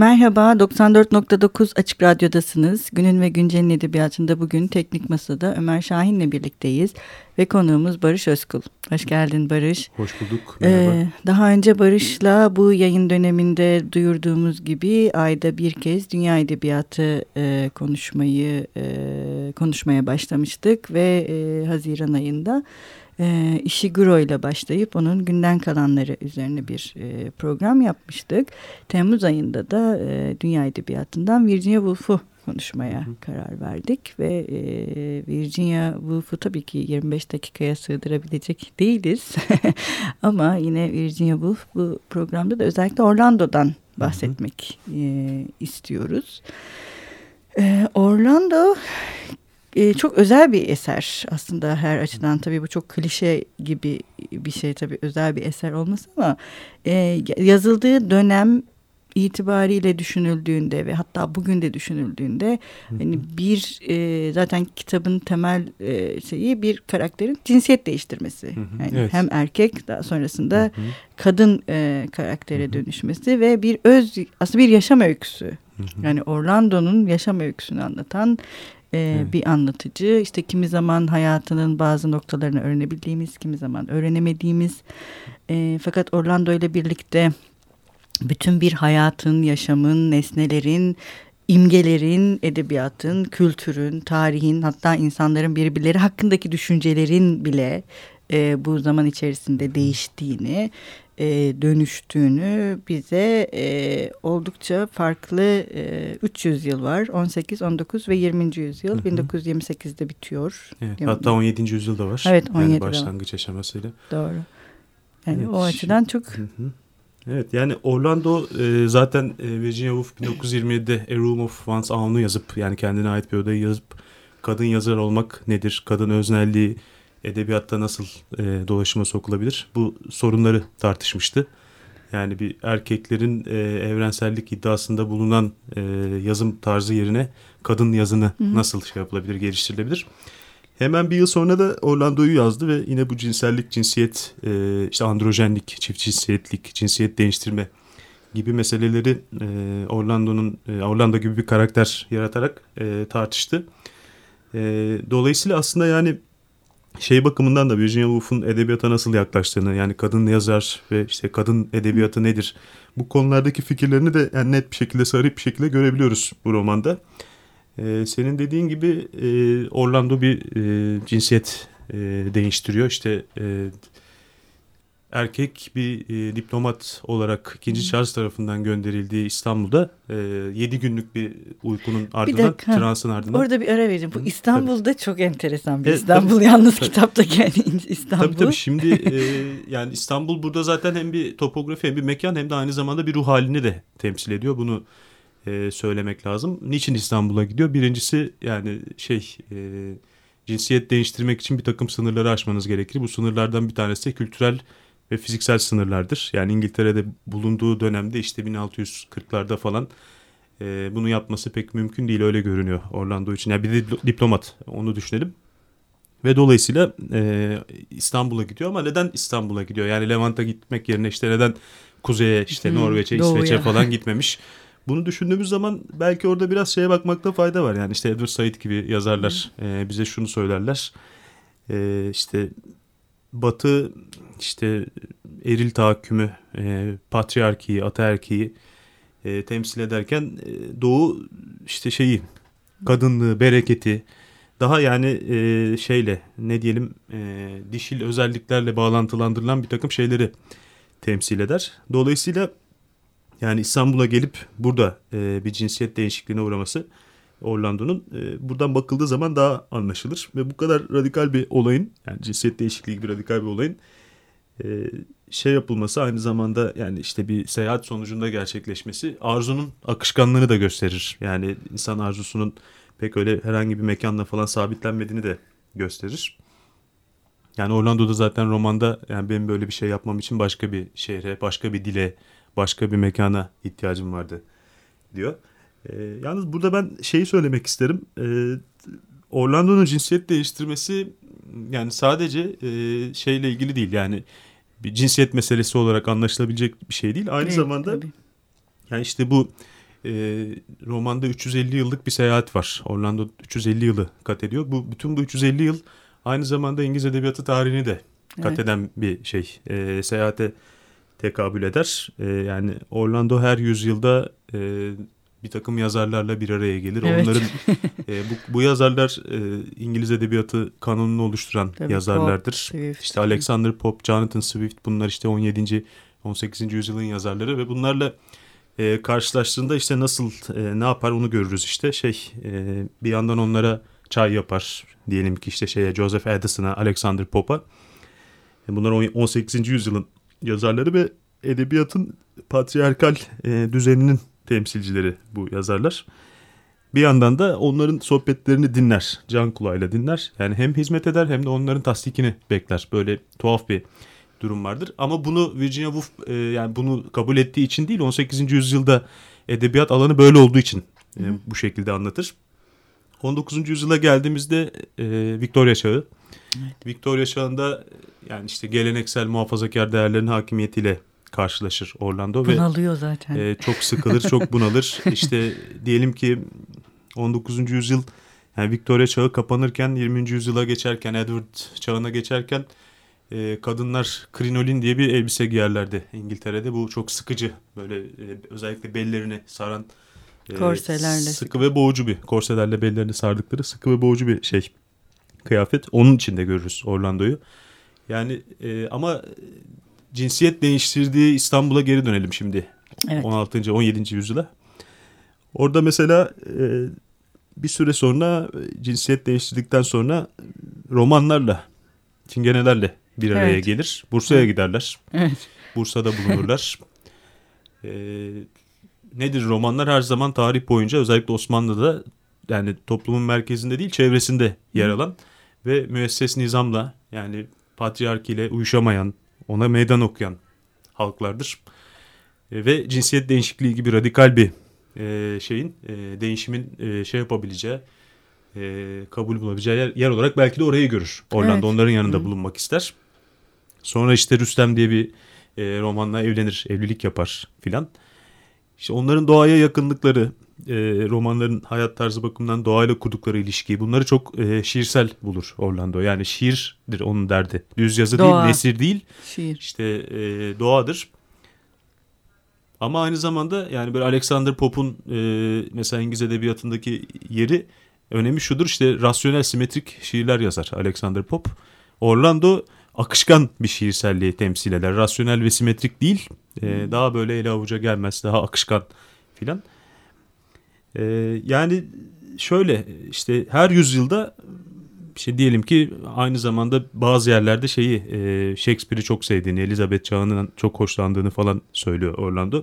Merhaba, 94.9 Açık Radyo'dasınız. Günün ve Güncel'in edebiyatında bugün Teknik Masa'da Ömer Şahin'le birlikteyiz. Ve konuğumuz Barış Özkul. Hoş geldin Barış. Hoş bulduk. Merhaba. Ee, daha önce Barış'la bu yayın döneminde duyurduğumuz gibi ayda bir kez Dünya Edebiyatı e, konuşmayı e, konuşmaya başlamıştık. Ve e, Haziran ayında e, Ishiguro ile başlayıp onun günden kalanları üzerine bir e, program yapmıştık. Temmuz ayında da e, Dünya Edebiyatı'ndan Virginia Woolf'u konuşmaya Hı. karar verdik ve e, Virginia Woolf'u tabii ki 25 dakikaya sığdırabilecek değiliz ama yine Virginia Woolf bu programda da özellikle Orlando'dan bahsetmek e, istiyoruz. E, Orlando e, çok özel bir eser aslında her açıdan tabii bu çok klişe gibi bir şey tabii özel bir eser olması ama e, yazıldığı dönem itibariyle düşünüldüğünde ve hatta bugün de düşünüldüğünde hani bir e, zaten kitabın temel e, şeyi bir karakterin cinsiyet değiştirmesi. Hı hı. Yani evet. hem erkek daha sonrasında hı hı. kadın e, karaktere hı hı. dönüşmesi ve bir öz aslında bir yaşam öyküsü. Hı hı. Yani Orlando'nun yaşam öyküsünü anlatan e, evet. bir anlatıcı. İşte kimi zaman hayatının bazı noktalarını öğrenebildiğimiz, kimi zaman öğrenemediğimiz. E, fakat Orlando ile birlikte bütün bir hayatın, yaşamın, nesnelerin, imgelerin, edebiyatın, kültürün, tarihin hatta insanların birbirleri hakkındaki düşüncelerin bile e, bu zaman içerisinde değiştiğini e, dönüştüğünü bize e, oldukça farklı e, 300 yıl var. 18, 19 ve 20. yüzyıl. Hı hı. 1928'de bitiyor. Evet, hatta 17. yüzyılda var. Evet 17. Yani başlangıç aşamasıyla. Doğru. Yani evet, o açıdan çok... Hı hı. Evet yani Orlando e, zaten e, Virginia Woolf 1927'de A Room of One's Own'u yazıp yani kendine ait bir odayı yazıp kadın yazar olmak nedir, kadın öznelliği, edebiyatta nasıl e, dolaşıma sokulabilir? Bu sorunları tartışmıştı. Yani bir erkeklerin e, evrensellik iddiasında bulunan e, yazım tarzı yerine kadın yazını hı hı. nasıl şey yapılabilir, geliştirilebilir? Hemen bir yıl sonra da Orlando'yu yazdı ve yine bu cinsellik, cinsiyet, e, işte androjenlik, çift cinsiyetlik, cinsiyet değiştirme gibi meseleleri e, Orlando'nun e, Orlando gibi bir karakter yaratarak e, tartıştı. E, dolayısıyla aslında yani şey bakımından da Virginia Woolf'un edebiyata nasıl yaklaştığını yani kadın yazar ve işte kadın edebiyatı nedir? Bu konulardaki fikirlerini de yani net bir şekilde sarıp bir şekilde görebiliyoruz bu romanda. Ee, senin dediğin gibi e, Orlando bir e, cinsiyet e, değiştiriyor. İşte e, erkek bir e, diplomat olarak 2. Charles tarafından gönderildiği İstanbul'da e, 7 günlük bir uykunun ardından, bir transın ardından. Orada bir ara vereceğim. Bu İstanbul'da tabii. çok enteresan bir İstanbul. Tabii, yalnız tabii. kitaptaki yani İstanbul. Tabii tabii şimdi e, yani İstanbul burada zaten hem bir topografi hem bir mekan hem de aynı zamanda bir ruh halini de temsil ediyor. Bunu e, söylemek lazım. Niçin İstanbul'a gidiyor? Birincisi yani şey... E, cinsiyet değiştirmek için bir takım sınırları aşmanız gerekir. Bu sınırlardan bir tanesi de kültürel ve fiziksel sınırlardır. Yani İngiltere'de bulunduğu dönemde işte 1640'larda falan e, bunu yapması pek mümkün değil öyle görünüyor Orlando için. Yani bir de diplomat onu düşünelim. Ve dolayısıyla e, İstanbul'a gidiyor ama neden İstanbul'a gidiyor? Yani Levant'a gitmek yerine işte neden kuzeye işte Norveç'e, İsveç'e falan gitmemiş? Bunu düşündüğümüz zaman belki orada biraz şeye bakmakta fayda var. Yani işte Edward Said gibi yazarlar e, bize şunu söylerler. E, işte Batı işte eril tahakkümü, e, patriarkiyi, ataerkiyi e, temsil ederken e, Doğu işte şeyi kadınlığı, bereketi daha yani e, şeyle ne diyelim e, dişil özelliklerle bağlantılandırılan bir takım şeyleri temsil eder. Dolayısıyla yani İstanbul'a gelip burada e, bir cinsiyet değişikliğine uğraması Orlando'nun e, buradan bakıldığı zaman daha anlaşılır. Ve bu kadar radikal bir olayın yani cinsiyet değişikliği gibi radikal bir olayın e, şey yapılması aynı zamanda yani işte bir seyahat sonucunda gerçekleşmesi arzunun akışkanlığını da gösterir. Yani insan arzusunun pek öyle herhangi bir mekanla falan sabitlenmediğini de gösterir. Yani Orlando'da zaten romanda yani benim böyle bir şey yapmam için başka bir şehre, başka bir dile, başka bir mekana ihtiyacım vardı diyor. E, yalnız burada ben şeyi söylemek isterim. E, Orlando'nun cinsiyet değiştirmesi yani sadece e, şeyle ilgili değil. Yani bir cinsiyet meselesi olarak anlaşılabilecek bir şey değil. Aynı evet, zamanda tabii. yani işte bu e, romanda 350 yıllık bir seyahat var. Orlando 350 yılı kat ediyor. Bu bütün bu 350 yıl aynı zamanda İngiliz edebiyatı tarihini de kat evet. eden bir şey. E, seyahate tekabül eder. E, yani Orlando her yüzyılda e, bir takım yazarlarla bir araya gelir. Evet. Onların e, bu, bu yazarlar e, İngiliz edebiyatı kanonunu oluşturan Tabii, yazarlardır. Pop, Swift. İşte Alexander Pope, Jonathan Swift bunlar işte 17. 18. yüzyılın yazarları ve bunlarla e, karşılaştığında işte nasıl e, ne yapar onu görürüz işte şey e, bir yandan onlara çay yapar diyelim ki işte şeye Joseph Addison'a Alexander Pope'a e, bunlar 18. yüzyılın yazarları ve edebiyatın patriarkal e, düzeninin temsilcileri bu yazarlar. Bir yandan da onların sohbetlerini dinler, can kulağıyla dinler. Yani hem hizmet eder hem de onların tasdikini bekler. Böyle tuhaf bir durum vardır. Ama bunu Virginia Woolf e, yani bunu kabul ettiği için değil 18. yüzyılda edebiyat alanı böyle olduğu için e, bu şekilde anlatır. 19. yüzyıla geldiğimizde e, Victoria çağı. Evet. Victoria çağında yani işte geleneksel muhafazakar değerlerin hakimiyetiyle karşılaşır Orlando Bunalıyor ve zaten. E, çok sıkılır, çok bunalır. İşte diyelim ki 19. yüzyıl yani Victoria çağı kapanırken 20. yüzyıla geçerken Edward çağına geçerken e, kadınlar krinolin diye bir elbise giyerlerdi İngiltere'de. Bu çok sıkıcı böyle e, özellikle bellerini saran e, korselerle sıkı ve boğucu bir korselerle bellerini sardıkları sıkı ve boğucu bir şey kıyafet. Onun içinde görürüz Orlando'yu. Yani e, ama cinsiyet değiştirdiği İstanbul'a geri dönelim şimdi. Evet. 16. 17. yüzyıla. Orada mesela e, bir süre sonra cinsiyet değiştirdikten sonra romanlarla, çingenelerle bir araya evet. gelir. Bursa'ya giderler. Evet. Bursa'da bulunurlar. e, nedir romanlar her zaman tarih boyunca özellikle Osmanlı'da yani toplumun merkezinde değil çevresinde yer alan ve müesses nizamla yani patriark ile uyuşamayan ona meydan okuyan halklardır. E, ve cinsiyet değişikliği gibi radikal bir e, şeyin e, değişimin e, şey yapabileceği e, kabul bulabileceği yer, yer olarak belki de orayı görür. Orlando evet. onların yanında Hı. bulunmak ister. Sonra işte Rüstem diye bir e, romanla evlenir, evlilik yapar filan. İşte onların doğaya yakınlıkları, e, romanların hayat tarzı bakımından doğayla kurdukları ilişkiyi bunları çok e, şiirsel bulur Orlando. Yani şiirdir onun derdi. Düz yazı Doğa. değil, nesir değil. Şiir. İşte e, doğadır. Ama aynı zamanda yani böyle Alexander Pope'un e, mesela İngiliz edebiyatındaki yeri önemi şudur işte rasyonel simetrik şiirler yazar Alexander Pope. Orlando akışkan bir şiirselliği temsil eder. Rasyonel ve simetrik değil. E, daha böyle ele avuca gelmez. Daha akışkan filan. E, yani şöyle işte her yüzyılda işte diyelim ki aynı zamanda bazı yerlerde şeyi e, Shakespeare'i çok sevdiğini, Elizabeth çağının çok hoşlandığını falan söylüyor Orlando.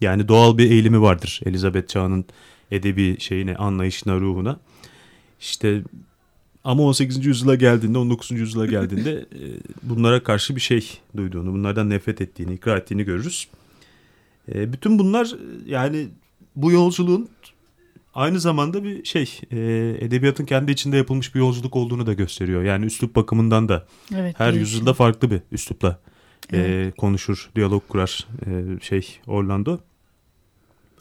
Yani doğal bir eğilimi vardır Elizabeth çağının edebi şeyine, anlayışına, ruhuna. İşte ama 18. yüzyıla geldiğinde, 19. yüzyıla geldiğinde e, bunlara karşı bir şey duyduğunu, bunlardan nefret ettiğini, ikrar ettiğini görürüz. E, bütün bunlar yani bu yolculuğun aynı zamanda bir şey, e, edebiyatın kendi içinde yapılmış bir yolculuk olduğunu da gösteriyor. Yani üslup bakımından da evet, her değişim. yüzyılda farklı bir üslupla evet. konuşur, diyalog kurar şey Orlando.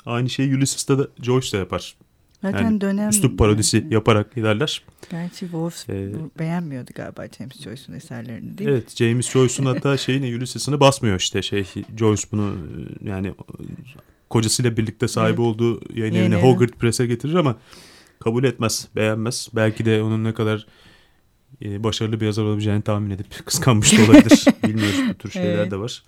Aynı şeyi Ulysses'ta da Joyce de yapar. Zaten yani dönem... Üslup parodisi yani. yaparak ilerler. Gerçi Wolf ee, beğenmiyordu galiba James Joyce'un eserlerini değil evet, mi? Evet James Joyce'un hatta şeyini Ulysses'ını basmıyor işte şey Joyce bunu yani kocasıyla birlikte sahibi evet. olduğu yayın evine Hogarth Press'e getirir ama kabul etmez, beğenmez. Belki de onun ne kadar e, başarılı bir yazar olabileceğini tahmin edip kıskanmış da olabilir. Bilmiyoruz bu tür şeyler evet. de var.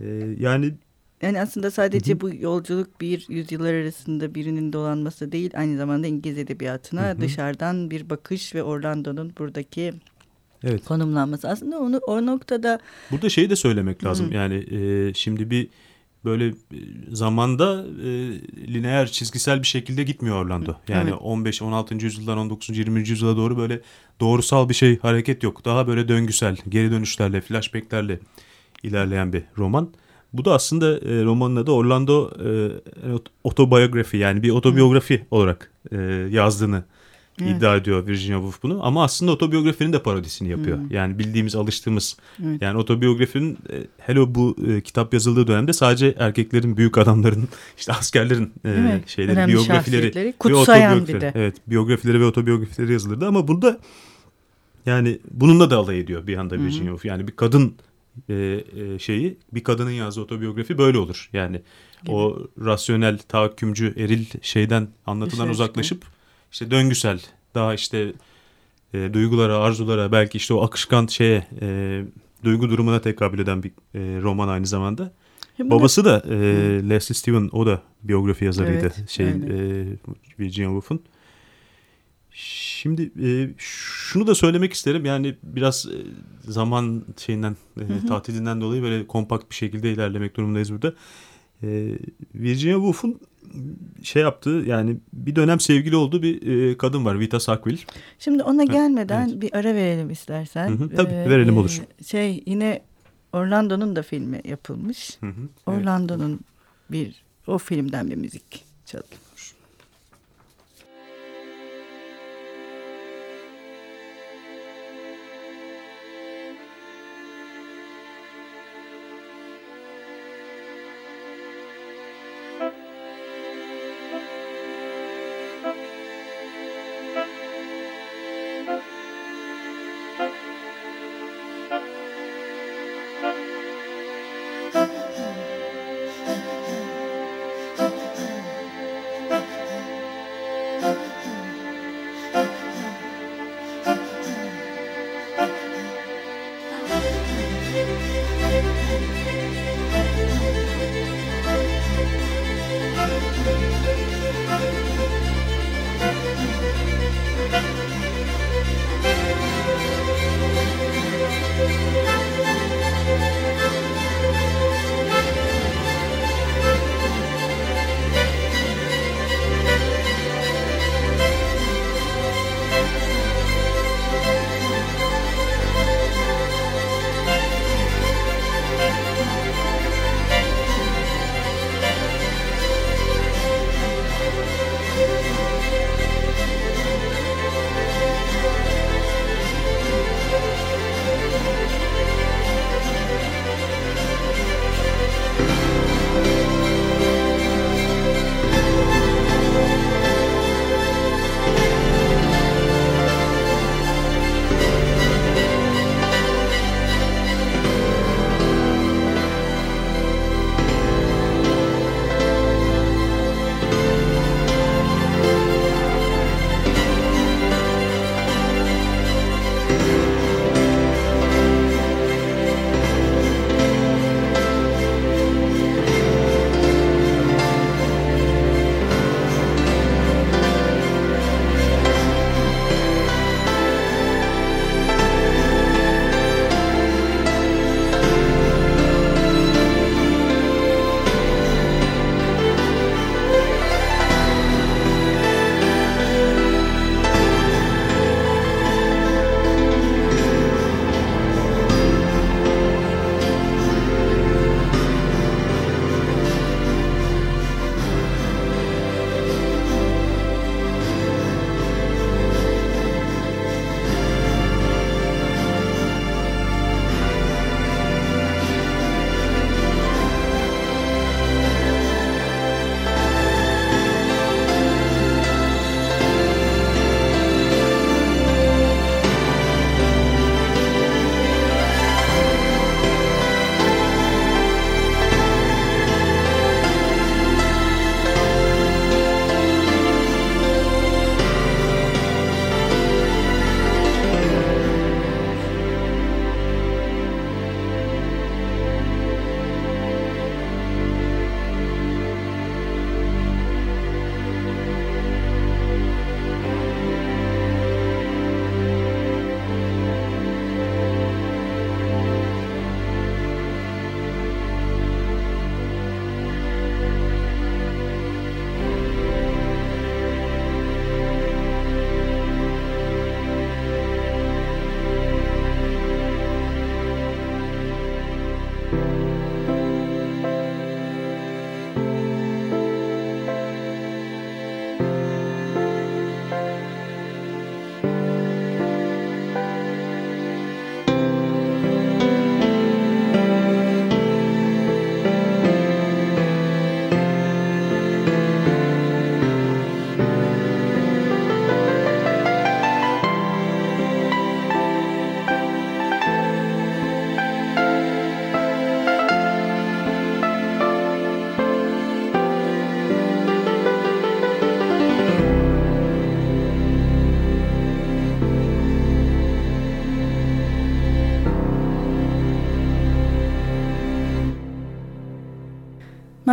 E, yani yani aslında sadece hı hı. bu yolculuk bir yüzyıllar arasında birinin dolanması değil aynı zamanda İngiliz edebiyatına hı hı. dışarıdan bir bakış ve Orlando'nun buradaki evet. konumlanması. Aslında onu o noktada burada şeyi de söylemek lazım. Hı. Yani e, şimdi bir böyle e, zamanda e, lineer çizgisel bir şekilde gitmiyor Orlando. Yani evet. 15 16. yüzyıldan 19. 20. yüzyıla doğru böyle doğrusal bir şey hareket yok. Daha böyle döngüsel, geri dönüşlerle, flashbacklerle ilerleyen bir roman. Bu da aslında e, romanın adı Orlando e, otobiyografi yani bir otobiyografi Hı. olarak e, yazdığını Evet. iddia ediyor Virginia Woolf bunu ama aslında otobiyografinin de parodisini yapıyor. Hmm. Yani bildiğimiz alıştığımız evet. yani otobiyografinin e, hele bu e, kitap yazıldığı dönemde sadece erkeklerin büyük adamların işte askerlerin e, şeyleri Önemli biyografileri kutsayan bir de. Evet biyografileri ve otobiyografileri yazılırdı ama burada yani bununla da alay ediyor bir anda Virginia Woolf. Yani bir kadın e, e, şeyi bir kadının yazdığı otobiyografi böyle olur. Yani Gibi. o rasyonel, tahakkümcü, eril şeyden Dışarı uzaklaşıp çıkıyor. İşte döngüsel, daha işte e, duygulara, arzulara, belki işte o akışkan şeye, e, duygu durumuna tekabül eden bir e, roman aynı zamanda. Hem Babası da e, Leslie Steven, o da biyografi yazarıydı evet, şeyin e, Virginia Woolf'un. Şimdi e, şunu da söylemek isterim yani biraz e, zaman şeyinden e, hı hı. tatilinden dolayı böyle kompakt bir şekilde ilerlemek durumundayız burada. E, Virginia Woolf'un şey yaptığı yani bir dönem sevgili olduğu bir e, kadın var Vita Sackville. Şimdi ona gelmeden evet. bir ara verelim istersen. Hı hı, tabii ee, verelim olur. Şey yine Orlando'nun da filmi yapılmış. Hı hı, Orlando'nun evet. bir o filmden bir müzik çalalım.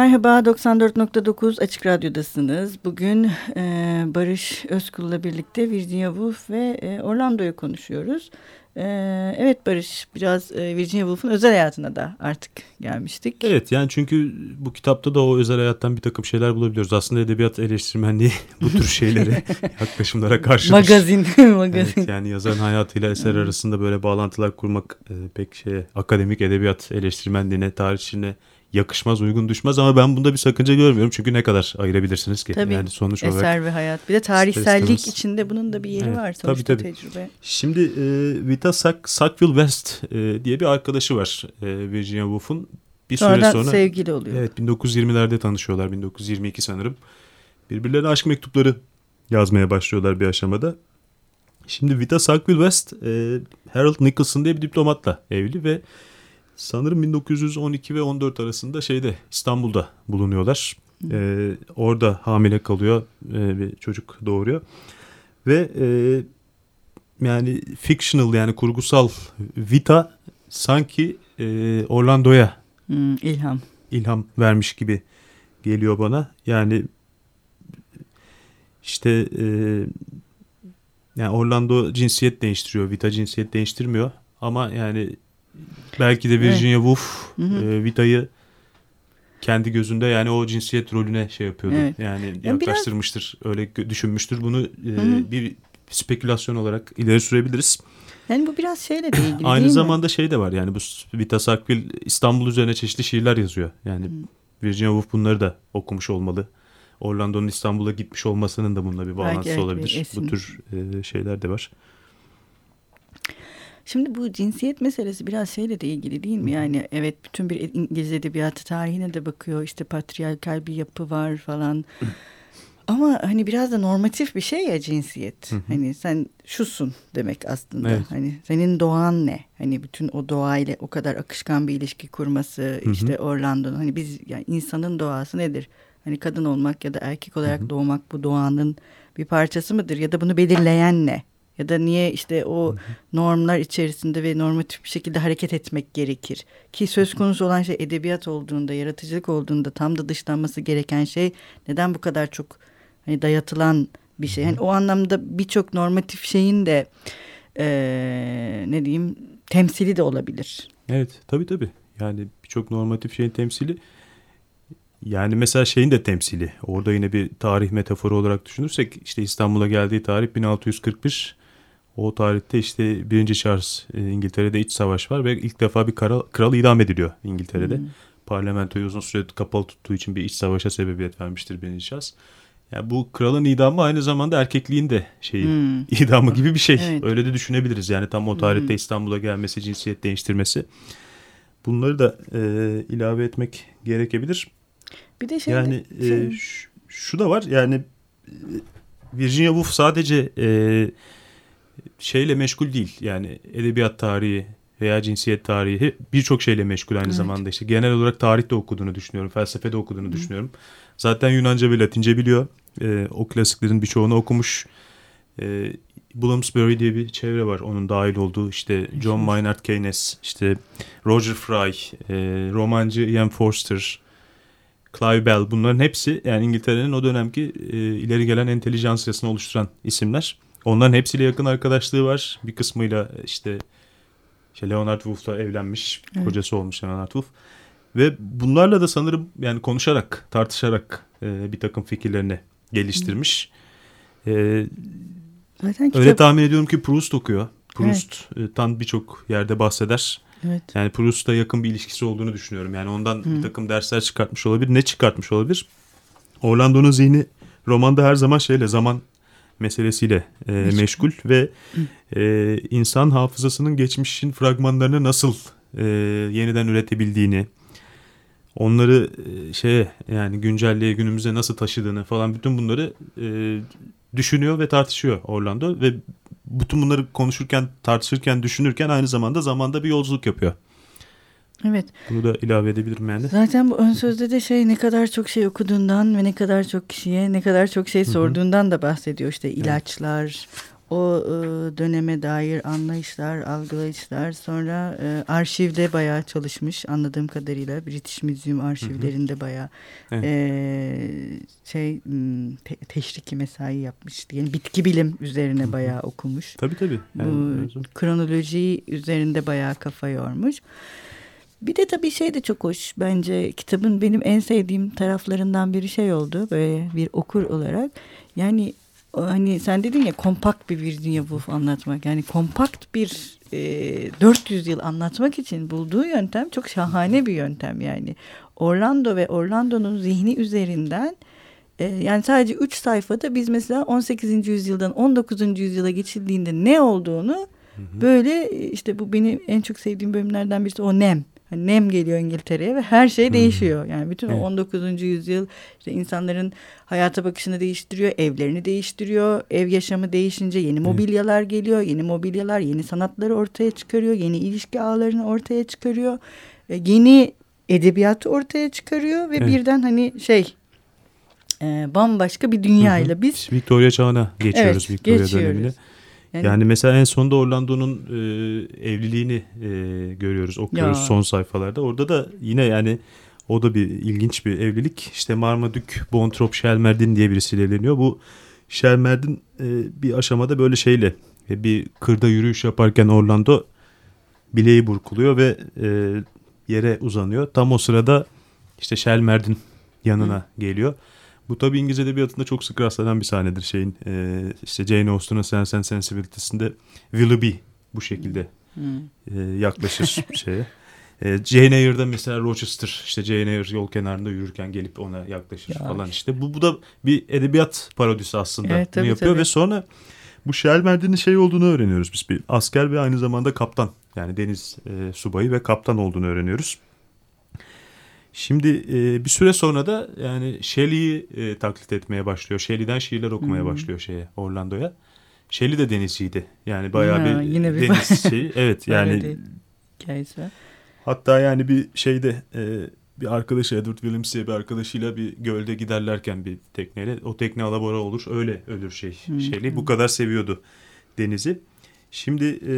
Merhaba 94.9 Açık Radyo'dasınız. Bugün e, Barış Özkul'la birlikte Virginia Woolf ve e, Orlando'yu konuşuyoruz. E, evet Barış biraz e, Virginia Woolf'un özel hayatına da artık gelmiştik. Evet yani çünkü bu kitapta da o özel hayattan bir takım şeyler bulabiliyoruz. Aslında edebiyat eleştirmenliği bu tür şeylere yaklaşımlara karşı. Magazin. magazin. Evet, yani yazarın hayatıyla eser arasında böyle bağlantılar kurmak e, pek şey akademik edebiyat eleştirmenliğine, tarihçine yakışmaz, uygun düşmez ama ben bunda bir sakınca görmüyorum. Çünkü ne kadar ayırabilirsiniz ki? Tabii, yani sonuç eser olarak. ve hayat. Bir de tarihsellik içinde bunun da bir yeri evet, var sonuçta tabii, tabii. tecrübe. Şimdi e, Vita Sack, Sackville West e, diye bir arkadaşı var e, Virginia Woolf'un. Bir Sonradan süre sonra sevgili oluyor. Evet 1920'lerde tanışıyorlar 1922 sanırım. Birbirlerine aşk mektupları yazmaya başlıyorlar bir aşamada. Şimdi Vita Sackville West e, Harold Nicholson diye bir diplomatla evli ve sanırım 1912 ve 14 arasında şeyde İstanbul'da bulunuyorlar. E, orada hamile kalıyor e, bir çocuk doğuruyor. Ve e, yani fictional yani kurgusal Vita sanki e, Orlando'ya hmm, ilham ilham vermiş gibi geliyor bana. Yani işte e, yani Orlando cinsiyet değiştiriyor, Vita cinsiyet değiştirmiyor ama yani belki de Virginia evet. Woolf e, Vita'yı kendi gözünde yani o cinsiyet rolüne şey yapıyordu. Evet. Yani yaklaştırmıştır, biraz... öyle düşünmüştür. Bunu e, bir spekülasyon olarak ileri sürebiliriz. Yani bu biraz şeyle de ilgili Aynı zamanda mi? şey de var yani bu Vita Sackville İstanbul üzerine çeşitli şiirler yazıyor. Yani hmm. Virginia Woolf bunları da okumuş olmalı. Orlando'nun İstanbul'a gitmiş olmasının da bununla bir bağlantısı evet, olabilir. Bu tür e, şeyler de var. Şimdi bu cinsiyet meselesi biraz şeyle de ilgili değil mi? Yani evet bütün bir İngiliz edebiyatı tarihine de bakıyor. İşte patriarkal bir yapı var falan. Ama hani biraz da normatif bir şey ya cinsiyet. Hani sen şusun demek aslında. Evet. Hani senin doğan ne? Hani bütün o doğayla o kadar akışkan bir ilişki kurması. işte Orlando'nun hani biz yani insanın doğası nedir? Hani kadın olmak ya da erkek olarak doğmak bu doğanın bir parçası mıdır? Ya da bunu belirleyen ne? Ya da niye işte o normlar içerisinde ve normatif bir şekilde hareket etmek gerekir? Ki söz konusu olan şey edebiyat olduğunda, yaratıcılık olduğunda tam da dışlanması gereken şey neden bu kadar çok hani dayatılan bir şey? Yani o anlamda birçok normatif şeyin de e, ne diyeyim temsili de olabilir. Evet tabii tabii. Yani birçok normatif şeyin temsili yani mesela şeyin de temsili. Orada yine bir tarih metaforu olarak düşünürsek işte İstanbul'a geldiği tarih 1641 o tarihte işte birinci Charles e, İngiltere'de iç savaş var ve ilk defa bir kral, kral idam ediliyor İngiltere'de. Hmm. Parlamentoyu uzun süre kapalı tuttuğu için bir iç savaşa sebebiyet vermiştir birinci Charles. Yani bu kralın idamı aynı zamanda erkekliğin de şeyi hmm. idamı gibi bir şey. Evet. Öyle de düşünebiliriz. Yani tam o tarihte hmm. İstanbul'a gelmesi, cinsiyet değiştirmesi. Bunları da e, ilave etmek gerekebilir. Bir de şey yani e, şu, şu da var. Yani e, Virginia Woolf sadece e, şeyle meşgul değil. Yani edebiyat tarihi veya cinsiyet tarihi birçok şeyle meşgul aynı evet. zamanda işte. Genel olarak tarihte okuduğunu düşünüyorum. Felsefede okuduğunu Hı. düşünüyorum. Zaten Yunanca ve Latince biliyor. Ee, o klasiklerin birçoğunu okumuş. Ee, Bloomsbury diye bir çevre var onun dahil olduğu işte John Maynard Keynes, işte Roger Fry, e, romancı Ian Forster, Clive Bell bunların hepsi yani İngiltere'nin o dönemki e, ileri gelen entelijansiyasını oluşturan isimler. Onların hepsiyle yakın arkadaşlığı var. Bir kısmıyla işte, işte Leonard Woolf'la evlenmiş. Evet. Kocası olmuş Leonard Woolf. Ve bunlarla da sanırım yani konuşarak, tartışarak e, bir takım fikirlerini geliştirmiş. E, Zaten kitap... Öyle tahmin ediyorum ki Proust okuyor. Proust'tan evet. birçok yerde bahseder. Evet. Yani Proust'a yakın bir ilişkisi olduğunu düşünüyorum. Yani ondan Hı. bir takım dersler çıkartmış olabilir. Ne çıkartmış olabilir? Orlando'nun zihni romanda her zaman şeyle zaman meselesiyle e, meşgul ve e, insan hafızasının geçmişin fragmanlarını nasıl e, yeniden üretebildiğini, onları e, şeye yani güncelliğe günümüze nasıl taşıdığını falan bütün bunları e, düşünüyor ve tartışıyor Orlando ve bütün bunları konuşurken, tartışırken, düşünürken aynı zamanda zamanda bir yolculuk yapıyor. Evet. Bunu da ilave edebilirim yani. Zaten bu ön sözde de şey ne kadar çok şey okuduğundan ve ne kadar çok kişiye ne kadar çok şey sorduğundan da bahsediyor. İşte ilaçlar, o e, döneme dair anlayışlar, algılayışlar sonra e, arşivde bayağı çalışmış anladığım kadarıyla British Museum arşivlerinde hı bayağı evet. e, şey te, teşriki mesai yapmış diyelim bitki bilim üzerine bayağı okumuş. Tabii tabii. Yani, Bu kronoloji üzerinde bayağı kafa yormuş. Bir de tabii şey de çok hoş bence kitabın benim en sevdiğim taraflarından biri şey oldu böyle bir okur olarak yani hani sen dedin ya kompakt bir Virginia Woolf anlatmak yani kompakt bir e, 400 yıl anlatmak için bulduğu yöntem çok şahane bir yöntem yani Orlando ve Orlando'nun zihni üzerinden e, yani sadece 3 sayfada biz mesela 18. yüzyıldan 19. yüzyıla geçildiğinde ne olduğunu böyle işte bu benim en çok sevdiğim bölümlerden birisi o nem Hani nem geliyor İngiltere'ye ve her şey değişiyor. Yani bütün evet. 19. yüzyıl işte insanların hayata bakışını değiştiriyor, evlerini değiştiriyor. Ev yaşamı değişince yeni mobilyalar geliyor. Yeni mobilyalar yeni sanatları ortaya çıkarıyor. Yeni ilişki ağlarını ortaya çıkarıyor. E, yeni edebiyatı ortaya çıkarıyor ve evet. birden hani şey e, bambaşka bir dünyayla biz Victoria çağına geçiyoruz evet, Victoria geçiyoruz. dönemine. Yani, yani mesela en sonunda Orlando'nun e, evliliğini e, görüyoruz, okuyoruz ya. son sayfalarda. Orada da yine yani o da bir ilginç bir evlilik. İşte Marmaduke Bontrop Şelmerdin diye birisiyle evleniyor. Bu Şelmerdin e, bir aşamada böyle şeyle e, bir kırda yürüyüş yaparken Orlando bileği burkuluyor ve e, yere uzanıyor. Tam o sırada işte Şelmerdin yanına Hı. geliyor. Bu tabii İngiliz edebiyatında çok sık rastlanan bir sahnedir şeyin. E, işte Jane Austen'ın Sense and Sensibility'sinde Willoughby bu şekilde e, yaklaşır şeye. E, Jane Eyre'da mesela Rochester işte Jane Eyre yol kenarında yürürken gelip ona yaklaşır ya. falan işte. Bu, bu da bir edebiyat parodisi aslında evet, tabii, yapıyor tabii. ve sonra bu Shelmer'din şey olduğunu öğreniyoruz biz. Bir asker ve aynı zamanda kaptan yani deniz e, subayı ve kaptan olduğunu öğreniyoruz. Şimdi e, bir süre sonra da yani Shelley'i e, taklit etmeye başlıyor. Shelley'den şiirler okumaya hmm. başlıyor şeye Orlando'ya. Shelley de denizciydi. Yani bayağı ha, bir, yine bir deniz şeyi. Evet yani. Hikayesi. Hatta yani bir şeyde e, bir arkadaşı Edward Williams diye bir arkadaşıyla bir gölde giderlerken bir tekneyle o tekne alabora olur öyle ölür şey hmm. Shelley. Bu kadar seviyordu denizi. Şimdi e,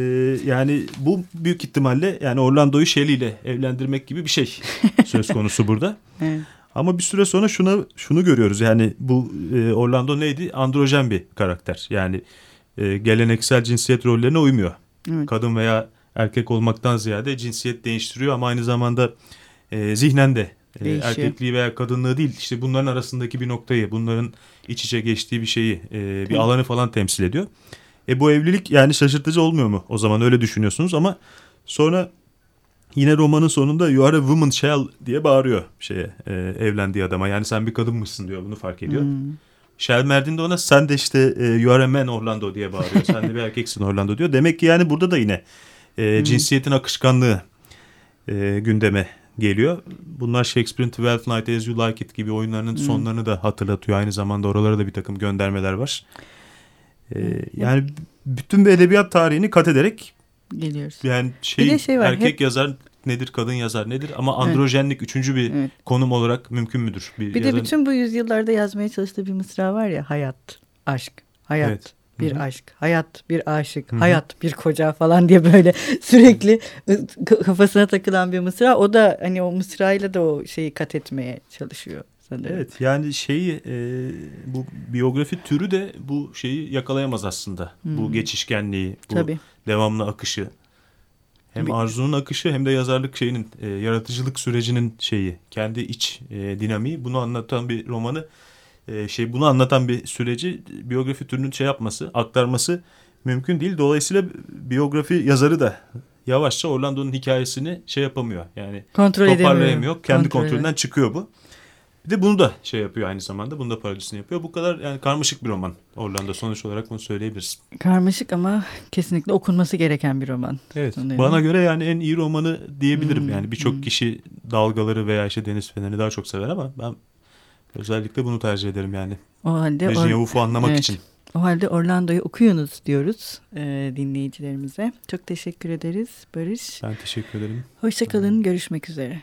yani bu büyük ihtimalle yani Orlando'yu Shelley ile evlendirmek gibi bir şey söz konusu burada. evet. Ama bir süre sonra şuna şunu görüyoruz yani bu e, Orlando neydi? Androjen bir karakter. Yani e, geleneksel cinsiyet rollerine uymuyor. Evet. Kadın veya erkek olmaktan ziyade cinsiyet değiştiriyor ama aynı zamanda e, zihnen de e, erkekliği veya kadınlığı değil işte bunların arasındaki bir noktayı, bunların iç içe geçtiği bir şeyi, e, bir alanı falan temsil ediyor. E bu evlilik yani şaşırtıcı olmuyor mu? O zaman öyle düşünüyorsunuz ama sonra yine romanın sonunda you are a woman shall diye bağırıyor şeye e, evlendiği adama. Yani sen bir kadınmışsın diyor bunu fark ediyor. Hmm. Shell Merdin de ona sen de işte e, you are a man Orlando diye bağırıyor. sen de bir erkeksin Orlando diyor. Demek ki yani burada da yine e, hmm. cinsiyetin akışkanlığı e, gündeme geliyor. Bunlar Shakespeare'in Twelfth Night As You Like It gibi oyunlarının hmm. sonlarını da hatırlatıyor. Aynı zamanda oralara da bir takım göndermeler var. Ee, yani bütün bir edebiyat tarihini kat ederek geliyoruz. Yani şey, şey var, erkek hep... yazar nedir, kadın yazar nedir ama androjenlik evet. üçüncü bir evet. konum olarak mümkün müdür? Bir, bir yazarın... de bütün bu yüzyıllarda yazmaya çalıştığı bir mısra var ya hayat, aşk, hayat. Evet bir aşk, hayat bir aşık, Hı-hı. hayat bir koca falan diye böyle sürekli kafasına takılan bir mısra. O da hani o mısrayla da o şeyi kat etmeye çalışıyor sanırım. Evet yani şeyi e, bu biyografi türü de bu şeyi yakalayamaz aslında. Hmm. Bu geçişkenliği, bu Tabii. devamlı akışı. Hem Tabii. arzunun akışı hem de yazarlık şeyinin e, yaratıcılık sürecinin şeyi kendi iç e, dinamiği bunu anlatan bir romanı e, şey bunu anlatan bir süreci biyografi türünün şey yapması aktarması mümkün değil. Dolayısıyla biyografi yazarı da yavaşça Orlando'nun hikayesini şey yapamıyor. Yani Kontrol toparlayamıyor. Kendi Kontrol kontrolünden çıkıyor bu. Bir de bunu da şey yapıyor aynı zamanda. Bunu da parodisini yapıyor. Bu kadar yani karmaşık bir roman Orlando. Sonuç olarak bunu söyleyebiliriz. Karmaşık ama kesinlikle okunması gereken bir roman. Evet. Sanıyorum. Bana göre yani en iyi romanı diyebilirim. Hmm, yani birçok hmm. kişi dalgaları veya işte Deniz Feneri'ni daha çok sever ama ben özellikle bunu tercih ederim yani. O halde Woolf'u anlamak evet. için. O halde Orlando'yu okuyunuz diyoruz e, dinleyicilerimize. Çok teşekkür ederiz Barış. Ben teşekkür ederim. Hoşçakalın. Görüşmek üzere.